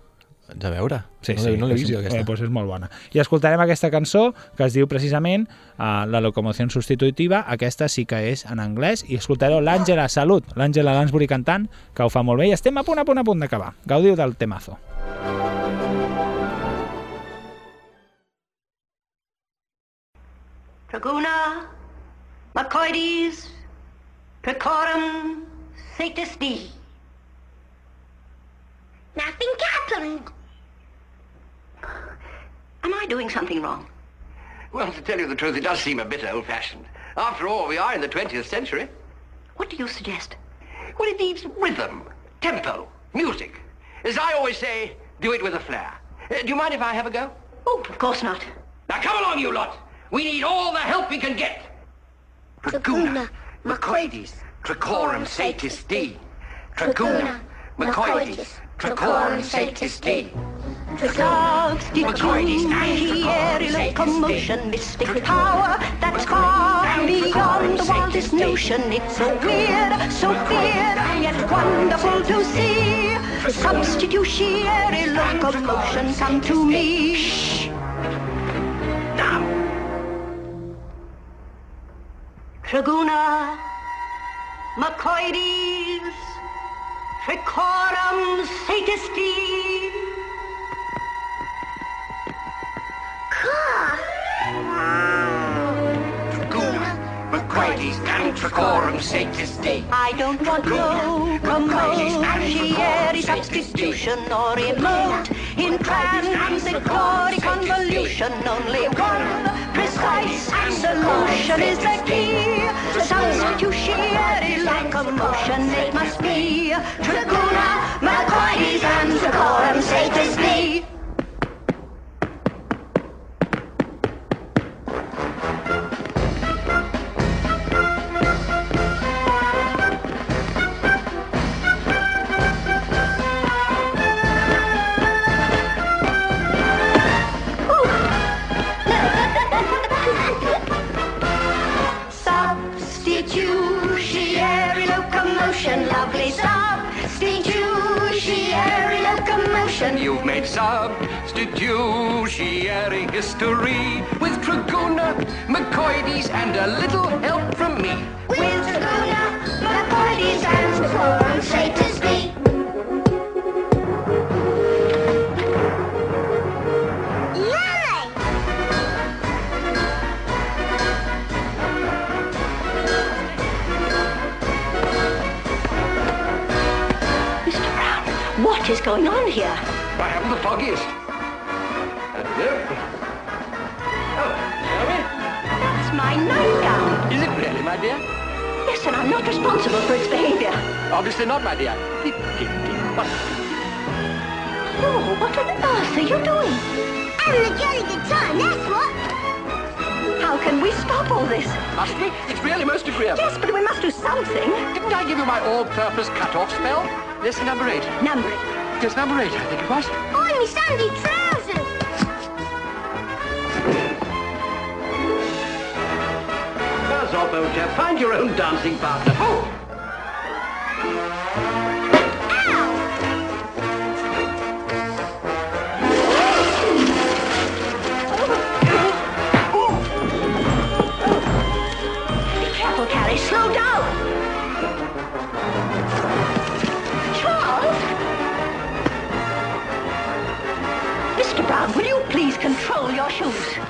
S5: Haig de veure.
S4: Sí,
S5: no
S4: sí,
S5: no l'he vist jo, aquesta.
S4: Eh, doncs és molt bona. I escoltarem aquesta cançó que es diu precisament uh, La locomoció substitutiva. Aquesta sí que és en anglès. I escoltareu l'Àngela Salut, l'Àngela Lansbury cantant, que ho fa molt bé. I estem a punt, a punt, a punt d'acabar. Gaudiu del temazo.
S10: Traguna, Macoides, Precorum, Satis D.
S9: Nothing happened.
S10: Am I doing something wrong?
S2: Well, to tell you the truth, it does seem a bit old-fashioned. After all, we are in the 20th century.
S10: What do you suggest?
S2: Well, it needs rhythm, tempo, music. As I always say, do it with a flair. Uh, do you mind if I have a go?
S10: Oh, of course not.
S2: Now come along, you lot. We need all the help we can get. Draguna, Macoides, Tracorum Satis D. Draguna, Macoides, Tracorum Satis D.
S10: Substitutionary locomotion, mystic power that's far beyond the wildest notion. It's so weird, so weird, yet wonderful to see. Substitutionary locomotion, come to me. Shh.
S2: Now,
S10: Traguna, Macoides, Tricorum Satisti.
S2: Draguna, Macoides, and Tracorum Satis D.
S10: I don't want no commotionary substitution or remote in transitory convolution. Only one precise solution is the key. substitutionary locomotion it must be. Traguna, Mercoides, and Tricorum satis
S2: history with Traguna, McCoides, and a little help from me.
S10: With Traguna, Mercoides, and Tricorum satis be.
S2: Mr. Brown,
S10: What is going on here?
S2: I haven't the foggiest.
S10: Nightgown.
S2: Is it really, my dear?
S10: Yes, and I'm not responsible for its behavior.
S2: Obviously not, my dear. What?
S10: Oh, what on earth are you doing?
S9: I'm having a jolly good time, that's what.
S10: How can we stop all this?
S2: Must we? It's really most agreeable.
S10: Yes, but we must do something.
S2: Didn't I give you my all-purpose cut-off spell? Yes, number eight.
S10: Number eight.
S2: Yes, number eight, I think it was.
S9: Oh, me Sunday trousers.
S2: Find your own dancing partner. Oh!
S10: Mr. Brown, will you please control your shoes?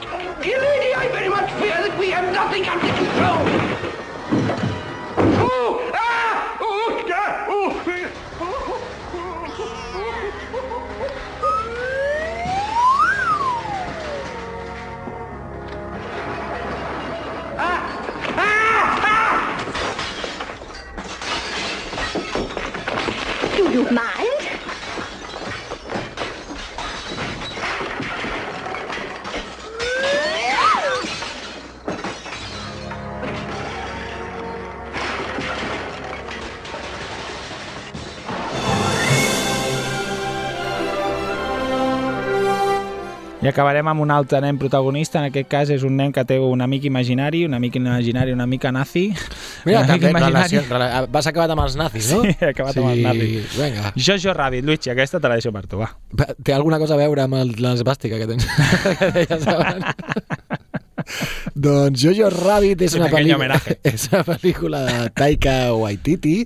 S4: Acabarem amb un altre nen protagonista, en aquest cas és un nen que té un amic imaginari, un amic imaginari, una mica nazi.
S5: Mira, també
S4: imaginari.
S5: relació, rela... vas acabat amb els nazis, no?
S4: Sí, he acabat amb els nazis.
S5: Vinga.
S4: Jojo Rabbit, Luigi, aquesta te la deixo per tu, va.
S5: Va, Té alguna cosa a veure amb el- l'esbàstica que tens? <laughs> que deies abans? Doncs Jojo Rabbit és
S4: Un
S5: una, pel·lícula, <laughs> és una pel·lícula de Taika Waititi,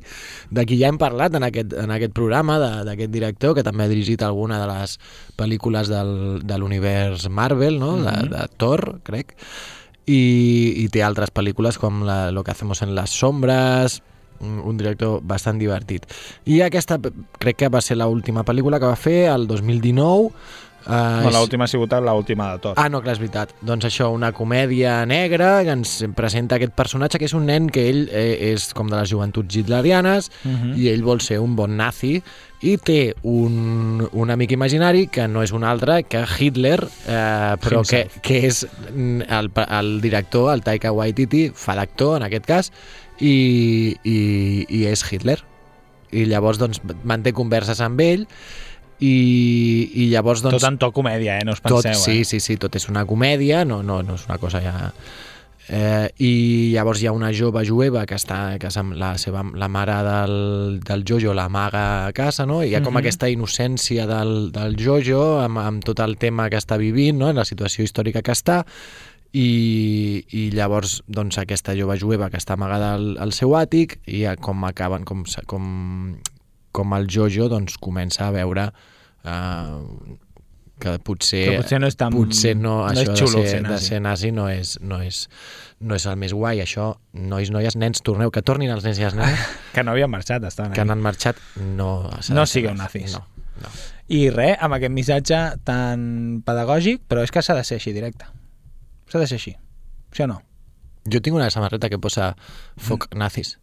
S5: de qui ja hem parlat en aquest, en aquest programa, d'aquest director, que també ha dirigit alguna de les pel·lícules del, de l'univers Marvel, no? de,
S4: Mhm.
S5: de Thor, crec, i, i té altres pel·lícules com la, Lo que hacemos en las sombras, un director bastant divertit. I aquesta crec que va ser l'última pel·lícula que va fer, el 2019. Uh,
S4: No, l'última ha sigut l'última de tot.
S5: Ah, no, clar, és veritat. Doncs això, una comèdia negra que ens presenta aquest personatge que és un nen que ell eh, és com de les joventuts hitlerianes
S4: Mhm.
S5: i ell vol ser un bon nazi i té un, un amic imaginari que no és un altre que Hitler, eh, però que,
S4: Himself.
S5: que és mm, el, el director, el Taika Waititi, fa d'actor en aquest cas, i, i, i és Hitler. I llavors doncs, manté converses amb ell i, i llavors doncs,
S4: Tot en to comèdia, eh? No us
S5: tot,
S4: penseu,
S5: sí,
S4: eh?
S5: sí, sí, tot és una comèdia, no, no, no és una cosa ja... Eh, I llavors hi ha una jove jueva que està que amb la, seva, la mare del, del Jojo l'amaga a casa, no? I hi ha com
S4: Mhm.
S5: aquesta innocència del, del Jojo amb, amb tot el tema que està vivint, no? en la situació històrica que està, i, i llavors doncs, aquesta jove jueva que està amagada al, al seu àtic i com acaben, com, com, com el Jojo doncs, comença a veure eh, que potser,
S4: Que potser no és tan-
S5: potser no,
S4: no
S5: això
S4: és xulo
S5: de, ser,
S4: ser
S5: de
S4: nazi.
S5: ser nazi no és, no, és, no és el més guai això, nois, noies, nens, torneu que tornin els nens i les nenes <laughs>
S4: Que no havien marxat, estaven
S5: que han marxat no,
S4: No
S5: de
S4: sigueu
S5: nazi.
S4: nazis.
S5: no, no.
S4: I res, amb aquest missatge tan pedagògic, però és que s'ha de ser així, directe. S'ha de ser així. Sí o no?
S5: Jo tinc una samarreta que posa foc nazis,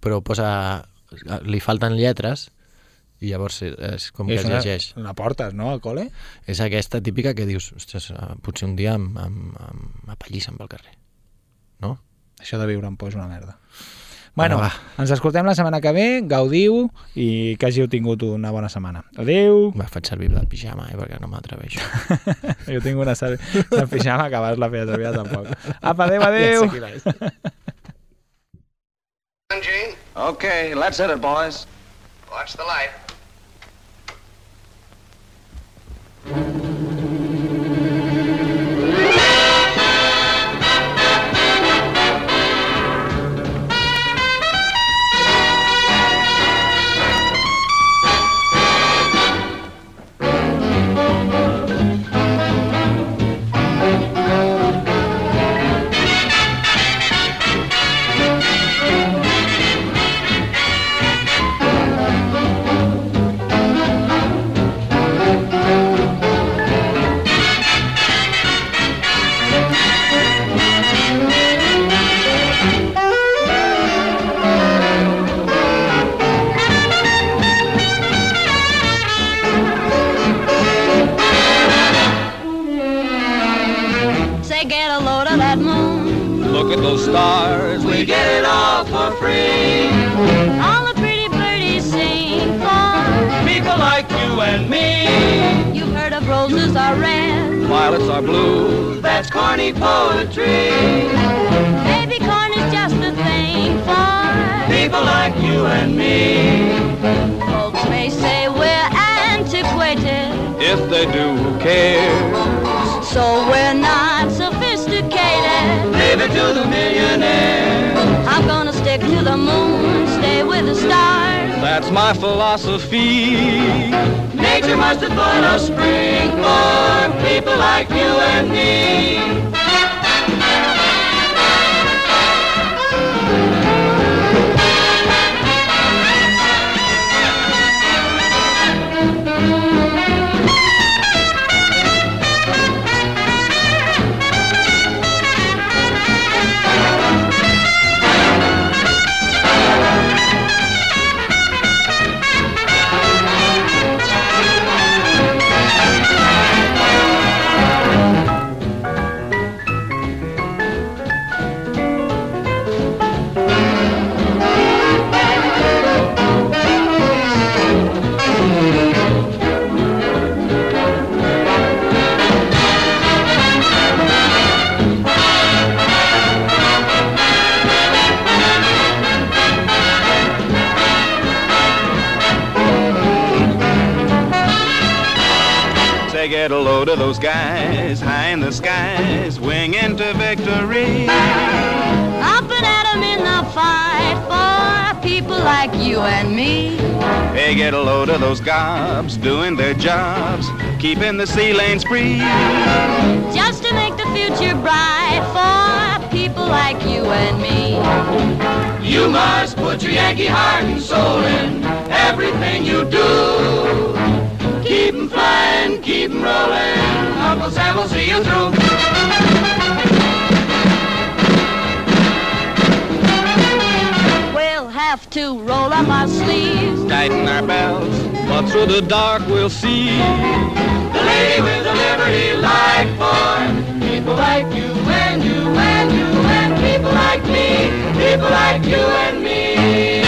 S5: però posa... li falten lletres i llavors és com que
S4: I
S5: es llegeix.
S4: La portes, no, al col·le?
S5: És aquesta típica que dius, ostres, eh, potser un dia em- em- em- m'apallissen pel carrer. No?
S4: Això de viure en por és una merda. Bueno,
S5: Bueno, va.
S4: ens escoltem la setmana que ve, gaudiu i que hàgiu tingut una bona setmana. Adéu!
S5: Va, faig servir de pijama, eh, perquè no m'atreveixo. <laughs>
S4: jo tinc una sal... de pijama que abans la feia servir tampoc. Apa, adéu, adéu! <laughs>
S5: Ja sé quina és.
S7: Gene,
S6: Okay, let's hit it, boys.
S7: Watch the light.
S11: Get a load of
S6: those guys high in the skies, wing into victory.
S11: Up and at 'em in the fight for people like you and me.
S6: Hey, get a load of those gobs doing their jobs, keeping the sea lanes free.
S11: Just to make the future bright for people like you and me.
S6: You must put your Yankee heart and soul in everything you do. Keep 'em flying, keep 'em rolling. Uncle Sam will see you through.
S11: We'll have to roll up our sleeves.
S6: Tighten our belts, but through the dark we'll see the lady with the liberty light for people like you and you and you and people like me, people like you and me.